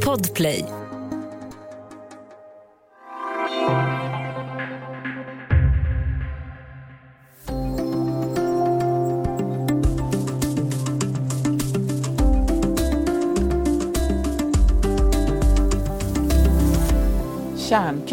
Podplay.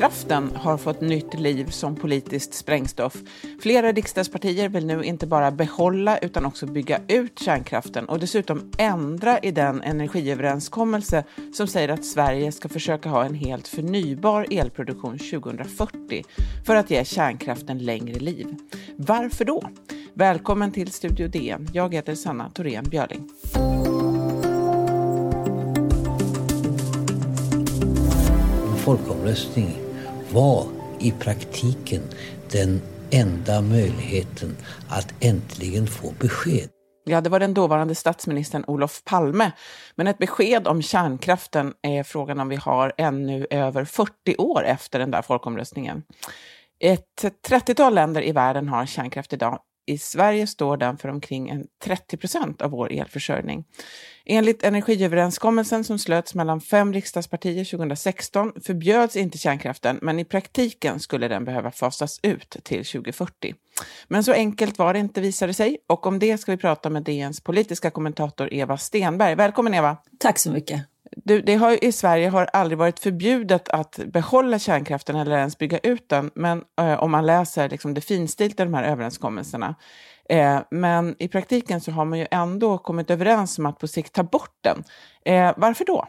Kärnkraften har fått nytt liv som politiskt sprängstoff. Flera riksdagspartier vill nu inte bara behålla utan också bygga ut kärnkraften och dessutom ändra i den energiöverenskommelse som säger att Sverige ska försöka ha en helt förnybar elproduktion 2040 för att ge kärnkraften längre liv. Varför då? Välkommen till Studio DN. Jag heter Sanna Thorén Björling. folkomröstning var i praktiken den enda möjligheten att äntligen få besked. Ja, det var den dåvarande statsministern Olof Palme. Men ett besked om kärnkraften är frågan om vi har ännu över 40 år efter den där folkomröstningen. Ett 30-tal länder i världen har kärnkraft idag i Sverige står den för omkring en 30 procent av vår elförsörjning. Enligt energiöverenskommelsen som slöts mellan fem riksdagspartier 2016 förbjöds inte kärnkraften, men i praktiken skulle den behöva fasas ut till 2040. Men så enkelt var det inte visade sig och om det ska vi prata med DNs politiska kommentator Eva Stenberg. Välkommen Eva! Tack så mycket! Du, det har, I Sverige har aldrig varit förbjudet att behålla kärnkraften eller ens bygga ut den, men eh, om man läser liksom, det finstilta i de här överenskommelserna. Eh, men i praktiken så har man ju ändå kommit överens om att på sikt ta bort den. Eh, varför då?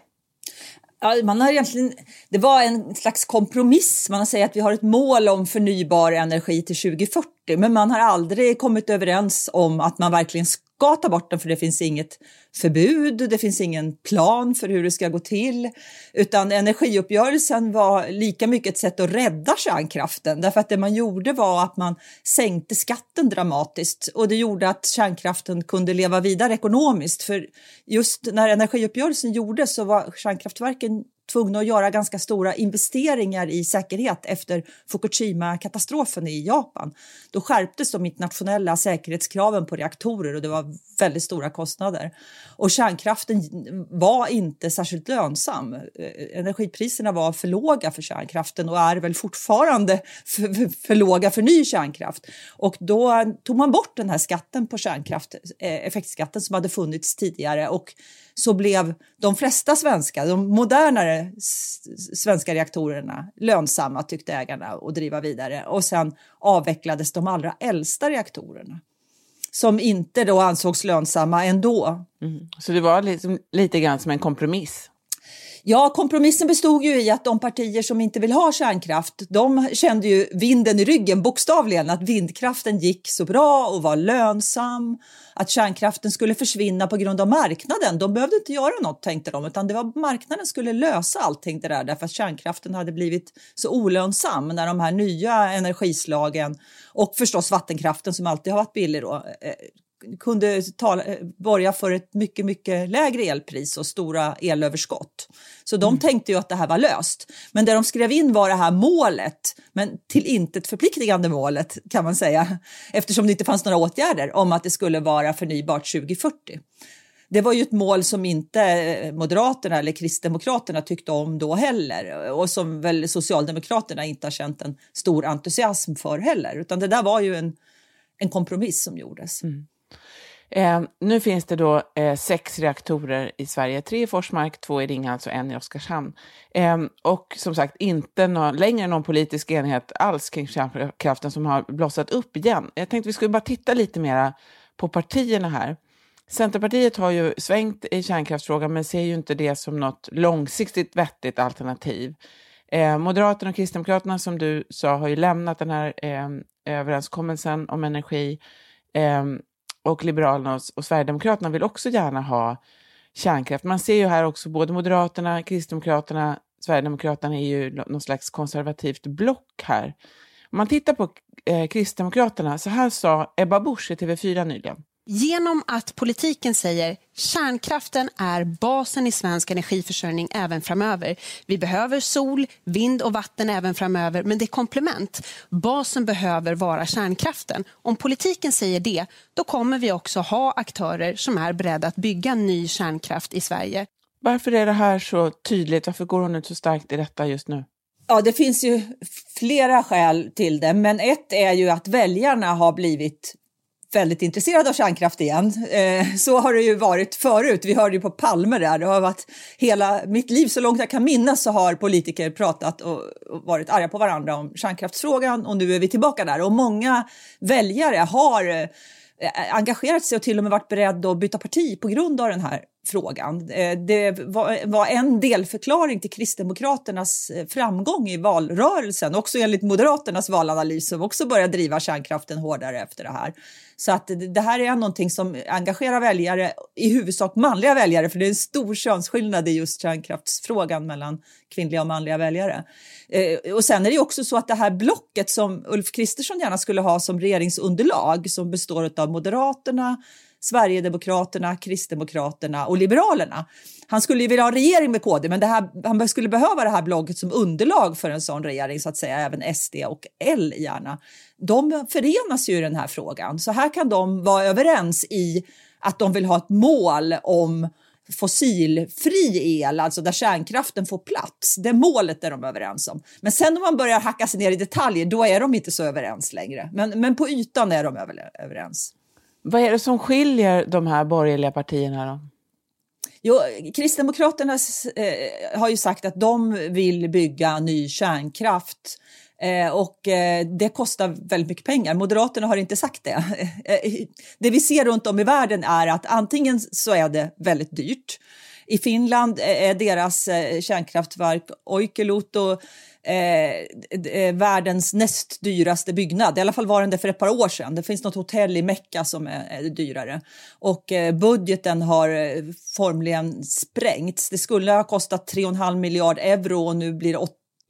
Ja, man har egentligen, det var en slags kompromiss. Man säger att vi har ett mål om förnybar energi till 2040 men man har aldrig kommit överens om att man verkligen ska ta bort den för det finns inget förbud, det finns ingen plan för hur det ska gå till. Utan energiuppgörelsen var lika mycket ett sätt att rädda kärnkraften därför att det man gjorde var att man sänkte skatten dramatiskt och det gjorde att kärnkraften kunde leva vidare ekonomiskt. För just när energiuppgörelsen gjordes så var kärnkraftverken tvungna att göra ganska stora investeringar i säkerhet efter Fukushima-katastrofen i Japan. Då skärptes de internationella säkerhetskraven på reaktorer och det var väldigt stora kostnader. Och kärnkraften var inte särskilt lönsam. Eh, energipriserna var för låga för kärnkraften och är väl fortfarande för, för, för låga för ny kärnkraft. Och då tog man bort den här skatten på kärnkraft, eh, effektskatten som hade funnits tidigare och så blev de flesta svenska, de modernare svenska reaktorerna lönsamma tyckte ägarna att driva vidare och sen avvecklades de allra äldsta reaktorerna som inte då ansågs lönsamma ändå. Mm. Så det var liksom lite grann som en kompromiss? Ja, kompromissen bestod ju i att de partier som inte vill ha kärnkraft, de kände ju vinden i ryggen bokstavligen, att vindkraften gick så bra och var lönsam, att kärnkraften skulle försvinna på grund av marknaden. De behövde inte göra något tänkte de, utan det var marknaden skulle lösa allting det där därför att kärnkraften hade blivit så olönsam när de här nya energislagen och förstås vattenkraften som alltid har varit billig då, eh, kunde tala, borga för ett mycket, mycket lägre elpris och stora elöverskott. Så de mm. tänkte ju att det här var löst. Men det de skrev in var det här målet, men till intet förpliktigande målet kan man säga, eftersom det inte fanns några åtgärder om att det skulle vara förnybart 2040. Det var ju ett mål som inte Moderaterna eller Kristdemokraterna tyckte om då heller och som väl Socialdemokraterna inte har känt en stor entusiasm för heller, utan det där var ju en, en kompromiss som gjordes. Mm. Eh, nu finns det då eh, sex reaktorer i Sverige, tre i Forsmark, två i Ringhals och en i Oskarshamn. Eh, och som sagt, inte nå längre någon politisk enighet alls kring kärnkraften som har blossat upp igen. Jag tänkte vi skulle bara titta lite mera på partierna här. Centerpartiet har ju svängt i kärnkraftsfrågan men ser ju inte det som något långsiktigt vettigt alternativ. Eh, Moderaterna och Kristdemokraterna som du sa har ju lämnat den här eh, överenskommelsen om energi. Eh, och Liberalerna och, och Sverigedemokraterna vill också gärna ha kärnkraft. Man ser ju här också både Moderaterna, Kristdemokraterna, Sverigedemokraterna är ju någon slags konservativt block här. Om man tittar på eh, Kristdemokraterna, så här sa Ebba Busch i TV4 nyligen. Genom att politiken säger kärnkraften är basen i svensk energiförsörjning även framöver. Vi behöver sol, vind och vatten även framöver, men det är komplement. Basen behöver vara kärnkraften. Om politiken säger det, då kommer vi också ha aktörer som är beredda att bygga ny kärnkraft i Sverige. Varför är det här så tydligt? Varför går hon ut så starkt i detta just nu? Ja, det finns ju flera skäl till det, men ett är ju att väljarna har blivit väldigt intresserad av kärnkraft igen. Eh, så har det ju varit förut. Vi hörde ju på Palme där. Det har varit hela mitt liv, så långt jag kan minnas, så har politiker pratat och varit arga på varandra om kärnkraftsfrågan och nu är vi tillbaka där. Och många väljare har eh, engagerat sig och till och med varit beredda att byta parti på grund av den här frågan. Eh, det var en delförklaring till Kristdemokraternas eh, framgång i valrörelsen, också enligt Moderaternas valanalys som också börjar driva kärnkraften hårdare efter det här. Så att det här är någonting som engagerar väljare, i huvudsak manliga väljare, för det är en stor könsskillnad i just kärnkraftsfrågan mellan kvinnliga och manliga väljare. Eh, och sen är det också så att det här blocket som Ulf Kristersson gärna skulle ha som regeringsunderlag, som består av Moderaterna, Sverigedemokraterna, Kristdemokraterna och Liberalerna. Han skulle ju vilja ha regering med KD, men här, han skulle behöva det här blogget som underlag för en sån regering, så att säga, även SD och L gärna. De förenas ju i den här frågan, så här kan de vara överens i att de vill ha ett mål om fossilfri el, alltså där kärnkraften får plats. Det målet är de överens om. Men sen om man börjar hacka sig ner i detaljer, då är de inte så överens längre. Men, men på ytan är de överens. Vad är det som skiljer de här borgerliga partierna då? Jo, Kristdemokraterna eh, har ju sagt att de vill bygga ny kärnkraft eh, och eh, det kostar väldigt mycket pengar. Moderaterna har inte sagt det. Eh, det vi ser runt om i världen är att antingen så är det väldigt dyrt. I Finland eh, är deras eh, kärnkraftverk Oikeluoto eh, eh, världens näst dyraste byggnad. I alla fall var den det för ett par år sedan. Det finns något hotell i Mecka som är, är dyrare. Och eh, budgeten har formligen sprängts. Det skulle ha kostat 3,5 miljard euro och nu blir det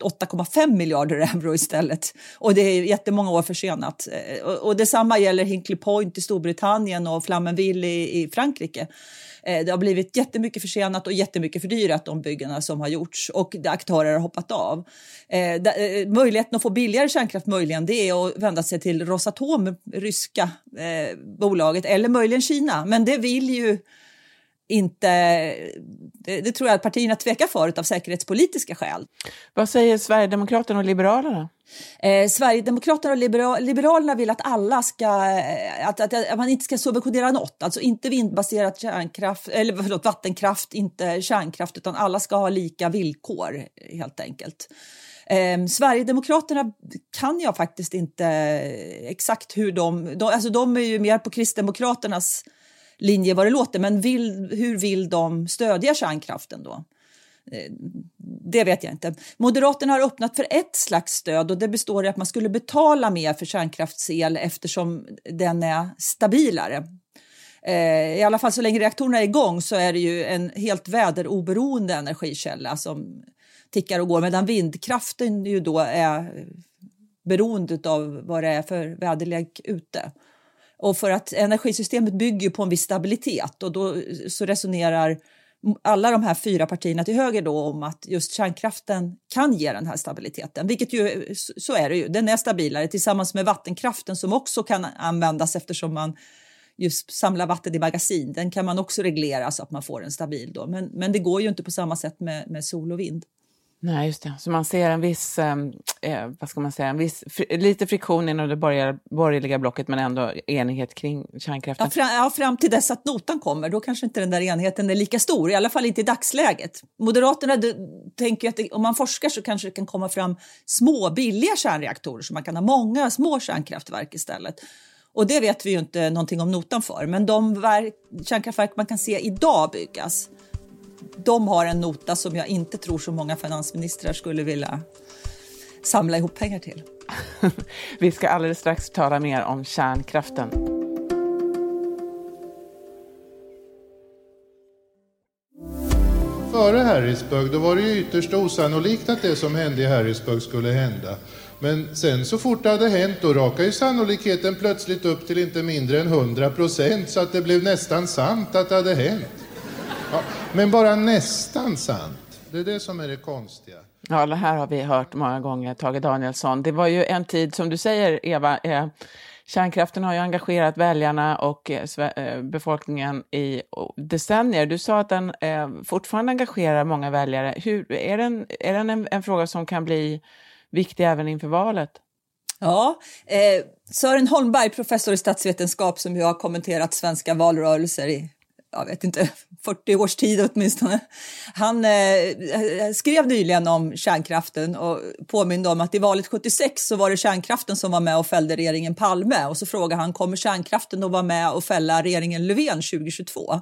8,5 miljarder euro istället. Och det är jättemånga år försenat. Eh, och, och detsamma gäller Hinkley Point i Storbritannien och Flamanville i, i Frankrike. Eh, det har blivit jättemycket försenat och jättemycket fördyrat de byggena som har gjorts och aktörer har hoppat av. Eh, möjligheten att få billigare kärnkraft möjligen det är att vända sig till Rosatom, ryska bolaget, eller möjligen Kina. Men det vill ju inte... Det, det, tror jag att partierna tvekar för av säkerhetspolitiska skäl. Vad säger Sverigedemokraterna och Liberalerna? Eh, Sverigedemokraterna och liberal, Liberalerna vill att alla ska... Eh, att, att, att, man inte ska subventionera något, alltså inte vindbaserad kärnkraft, eller förlåt, vattenkraft, inte kärnkraft, utan alla ska ha lika villkor helt enkelt. Eh, Sverigedemokraterna kan jag faktiskt inte exakt hur de... de alltså de är ju mer på Kristdemokraternas linje vad det låter, men vill, hur vill de stödja kärnkraften då? Eh, det vet jag inte. Moderaterna har öppnat för ett slags stöd och det består i att man skulle betala mer för kärnkraftsel eftersom den är stabilare. Eh, I alla fall så länge reaktorerna är igång så är det ju en helt väderoberoende energikälla som tickar och går medan vindkraften ju då är beroende av vad det är för väderlek ute. Och för att energisystemet bygger på en viss stabilitet och då så resonerar alla de här fyra partierna till höger då om att just kärnkraften kan ge den här stabiliteten, vilket ju så är det ju. Den är stabilare tillsammans med vattenkraften som också kan användas eftersom man just samlar vatten i magasin. Den kan man också reglera så att man får en stabil då. Men, men det går ju inte på samma sätt med, med sol och vind. Nej, just det. Så man ser en viss, ehm, eh, vad ska man säga, en viss, lite friktion inom det borgerliga blocket men ändå enighet kring kärnkraften. Ja fram, ja, fram till dess att notan kommer, då kanske inte den där enheten är lika stor, i alla fall inte i dagsläget. Moderaterna tänker att det, om man forskar så kanske det kan komma fram små billiga kärnreaktorer så man kan ha många små kärnkraftverk istället. Och det vet vi ju inte någonting om notan för, men de kärnkraftverk man kan se idag byggas de har en nota som jag inte tror så många finansministrar skulle vilja samla ihop pengar till. Vi ska alldeles strax tala mer om kärnkraften. Före Harrisburg då var det ju ytterst osannolikt att det som hände i Harrisburg skulle hända. Men sen så fort det hade hänt då rakade ju sannolikheten plötsligt upp till inte mindre än 100 procent så att det blev nästan sant att det hade hänt. Men bara nästan sant. Det är det som är det konstiga. Ja, det här har vi hört många gånger, Tage Danielsson. Det var ju en tid, som du säger, Eva, eh, Kärnkraften har ju engagerat väljarna och eh, befolkningen i decennier. Du sa att den fortfarande engagerar många väljare. Hur, är den, är den en, en fråga som kan bli viktig även inför valet? Ja, eh, Sören Holmberg, professor i statsvetenskap som ju har kommenterat svenska valrörelser i jag vet inte, 40 års tid åtminstone. Han eh, skrev nyligen om kärnkraften och påminde om att i valet 76 så var det kärnkraften som var med och fällde regeringen Palme och så frågade han kommer kärnkraften att vara med och fälla regeringen Löfven 2022?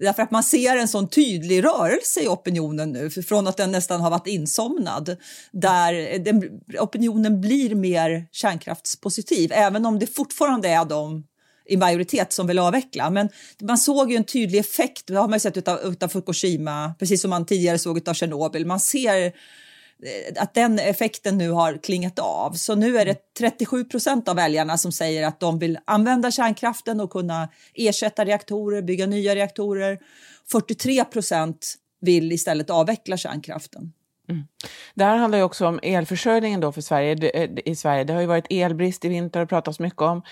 Därför att man ser en sån tydlig rörelse i opinionen nu, från att den nästan har varit insomnad, där den, opinionen blir mer kärnkraftspositiv, även om det fortfarande är de i majoritet som vill avveckla. Men man såg ju en tydlig effekt, det har man sett utav, utav Fukushima, precis som man tidigare såg av Tjernobyl. Man ser eh, att den effekten nu har klingat av. Så nu är det 37 procent av väljarna som säger att de vill använda kärnkraften och kunna ersätta reaktorer, bygga nya reaktorer. 43 procent vill istället avveckla kärnkraften. Mm. Det här handlar ju också om elförsörjningen då för Sverige, eh, i Sverige. Det har ju varit elbrist i vinter och pratats mycket om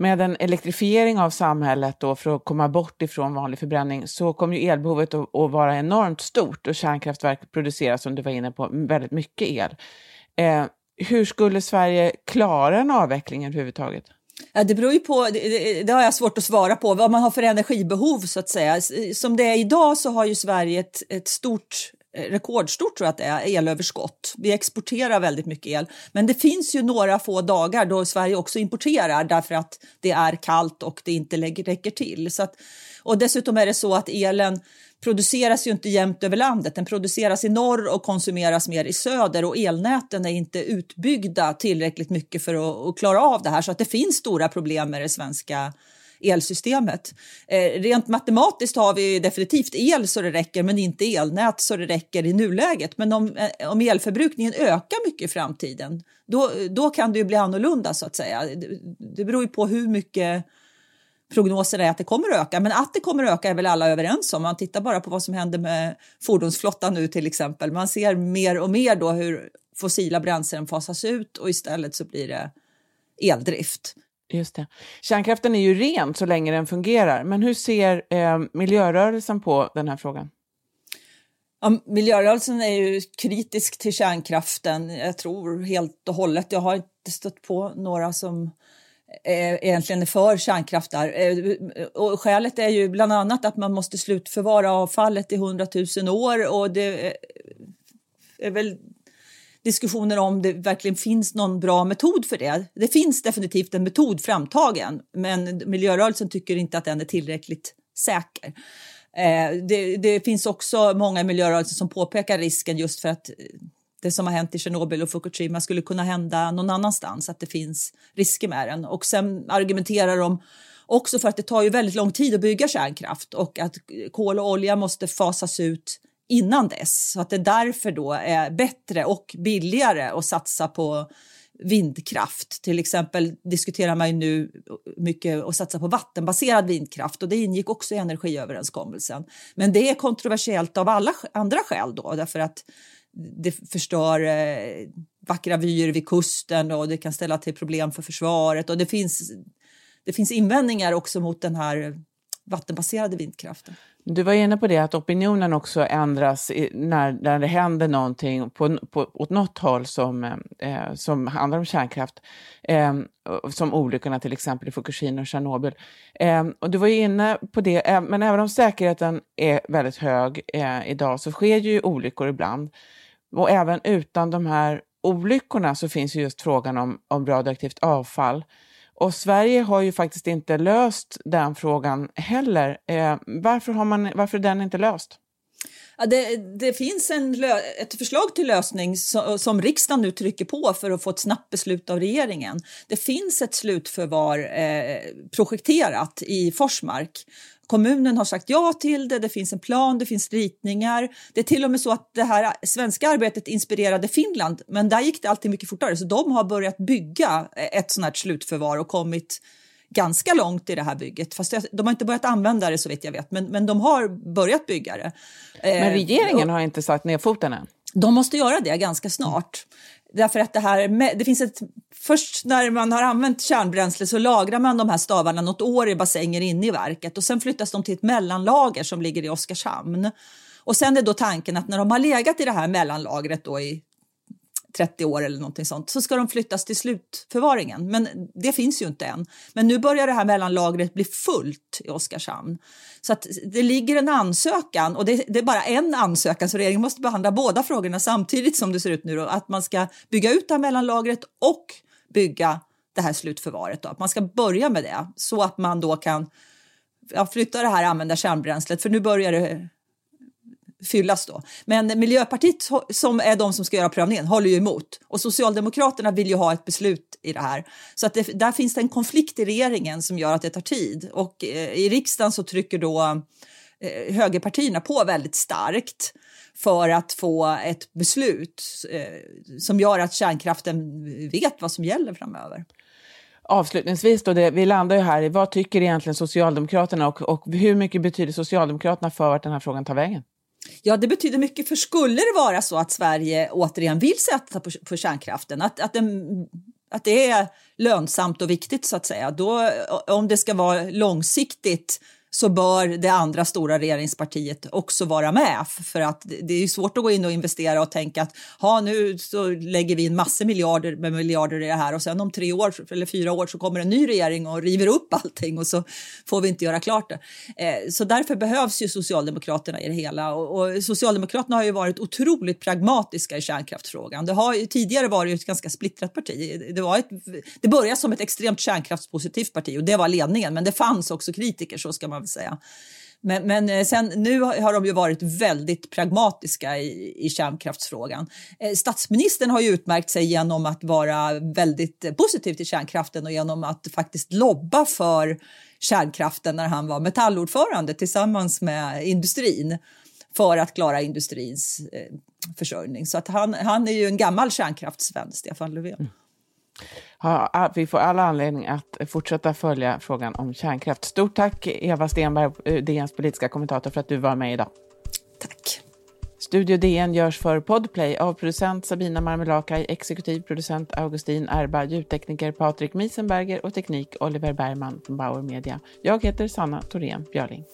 med en elektrifiering av samhället då för att komma bort ifrån vanlig förbränning så kommer ju elbehovet att, att vara enormt stort och kärnkraftverk producerar, som du var inne på, väldigt mycket el. Eh, hur skulle Sverige klara en avveckling överhuvudtaget? Ja, det beror ju på, det, det, har jag svårt att svara på, vad man har för energibehov så att säga. Som det är idag så har ju Sverige ett, ett stort rekordstort tror jag att det är, elöverskott. Vi exporterar väldigt mycket el. Men det finns ju några få dagar då Sverige också importerar därför att det är kallt och det inte räcker till. Så att, och dessutom är det så att elen produceras ju inte jämnt över landet. Den produceras i norr och konsumeras mer i söder och elnäten är inte utbyggda tillräckligt mycket för att, att klara av det här så att det finns stora problem med det svenska elsystemet. Eh, rent matematiskt har vi definitivt el så det räcker men inte elnät så det räcker i nuläget. Men om, eh, om elförbrukningen ökar mycket i framtiden då, då kan det ju bli annorlunda så att säga. Det, det beror ju på hur mycket prognoser är att det kommer att öka. Men att det kommer att öka är väl alla överens om. Man tittar bara på vad som händer med fordonsflottan nu till exempel. Man ser mer och mer då hur fossila bränslen fasas ut och istället så blir det eldrift. Just det. Kärnkraften är ju ren så länge den fungerar, men hur ser eh, miljörörelsen på den här frågan? Ja, miljörörelsen är ju kritisk till kärnkraften, jag tror helt och hållet. Jag har inte stött på några som är, egentligen är för kärnkraft där. Eh, och skälet är ju bland annat att man måste slutförvara avfallet i hundratusen år och det eh, är väl diskussioner om det verkligen finns någon bra metod för det. Det finns definitivt en metod framtagen, men miljörörelsen tycker inte att den är tillräckligt säker. Eh, det, det, finns också många i miljörörelsen som påpekar risken just för att eh, det som har hänt i Tjernobyl och Fukushima skulle kunna hända någon annanstans, att det finns risker med den. Och sen argumenterar de också för att det tar ju väldigt lång tid att bygga kärnkraft och att kol och olja måste fasas ut innan dess. Så att det därför då är bättre och billigare att satsa på vindkraft. Till exempel diskuterar man ju nu mycket att satsa på vattenbaserad vindkraft och det ingick också i energiöverenskommelsen. Men det är kontroversiellt av alla andra skäl då därför att det förstör eh, vackra vyer vid kusten och det kan ställa till problem för försvaret och det finns, det finns invändningar också mot den här vattenbaserade vindkraften. Du var inne på det att opinionen också ändras i, när, när det händer någonting på, på, åt något håll som, eh, eh, som handlar om kärnkraft. Eh, som olyckorna till exempel i Fukushima och Tjernobyl. Eh, och du var inne på det, eh, men även om säkerheten är väldigt hög eh, idag så sker ju olyckor ibland. Och även utan de här olyckorna så finns ju just frågan om, om radioaktivt avfall. Och Sverige har ju faktiskt inte löst den frågan heller. Eh, varför, har man, varför är den inte löst? Ja, det, det, finns en, ett förslag till lösning som, som, riksdagen nu trycker på för att få ett snabbt beslut av regeringen. Det finns ett slutförvar eh, projekterat i Forsmark Kommunen har sagt ja till det, det finns en plan, det finns ritningar. Det är till och med så att det här svenska arbetet inspirerade Finland, men där gick det alltid mycket fortare. Så de har börjat bygga ett sånt här slutförvar och kommit ganska långt i det här bygget. Fast de har inte börjat använda det så vitt jag vet, men, men de har börjat bygga det. Men regeringen eh, har inte satt ner foten än? De måste göra det ganska snart. Därför att det här, det finns ett, först när man har använt kärnbränsle så lagrar man de här stavarna något år i bassänger inne i verket och sen flyttas de till ett mellanlager som ligger i Oskarshamn. Och sen är då tanken att när de har legat i det här mellanlagret då i 30 år eller någonting sånt så ska de flyttas till slutförvaringen. Men det finns ju inte än. Men nu börjar det här mellanlagret bli fullt i Oskarshamn. Så att det ligger en ansökan och det, det, är bara en ansökan så regeringen måste behandla båda frågorna samtidigt som det ser ut nu då, att man ska bygga ut det här mellanlagret och bygga det här slutförvaret. Då. Att man ska börja med det så att man då kan ja, flytta det här använda kärnbränslet för nu börjar det fyllas då. Men Miljöpartiet som är de som ska göra prövningen håller ju emot och Socialdemokraterna vill ju ha ett beslut i det här. Så att det, där finns det en konflikt i regeringen som gör att det tar tid och eh, i riksdagen så trycker då eh, högerpartierna på väldigt starkt för att få ett beslut eh, som gör att kärnkraften vet vad som gäller framöver. Avslutningsvis, då det, vi landar ju här i vad tycker egentligen Socialdemokraterna och, och hur mycket betyder Socialdemokraterna för vart den här frågan tar vägen? Ja, det betyder mycket, för skulle det vara så att Sverige återigen vill sätta på, på kärnkraften, att, att, den, att det är lönsamt och viktigt så att säga, då om det ska vara långsiktigt så bör det andra stora regeringspartiet också vara med. För att det är svårt att gå in och investera och tänka att ha, nu så lägger vi in massor miljarder med miljarder i det här och sen om tre år eller fyra år så kommer en ny regering och river upp allting och så får vi inte göra klart det. Eh, så därför behövs ju Socialdemokraterna i det hela och Socialdemokraterna har ju varit otroligt pragmatiska i kärnkraftsfrågan. Det har ju tidigare varit ett ganska splittrat parti. Det, var ett, det började som ett extremt kärnkraftspositivt parti och det var ledningen, men det fanns också kritiker, så ska man man säga. Men, men eh, sen, nu har de ju varit väldigt pragmatiska i, i kärnkraftsfrågan. Eh, statsministern har ju utmärkt sig genom att vara väldigt eh, positiv till kärnkraften och genom att faktiskt lobba för kärnkraften när han var metallordförande tillsammans med industrin för att klara industrins försörjning. Så att han, han är ju en gammal kärnkraftsvän, Stefan Löfven. Mm vi får alla anledning att fortsätta följa frågan om kärnkraft. Stort tack Eva Stenberg, eh, DNs politiska kommentator, för att du var med idag. Tack. Studio DN görs för Podplay av producent Sabina Marmelakai, exekutiv producent Augustin Erba, ljudtekniker Patrik Miesenberger och teknik Oliver Bergman från Bauer Media. Jag heter Sanna Thorén Björling.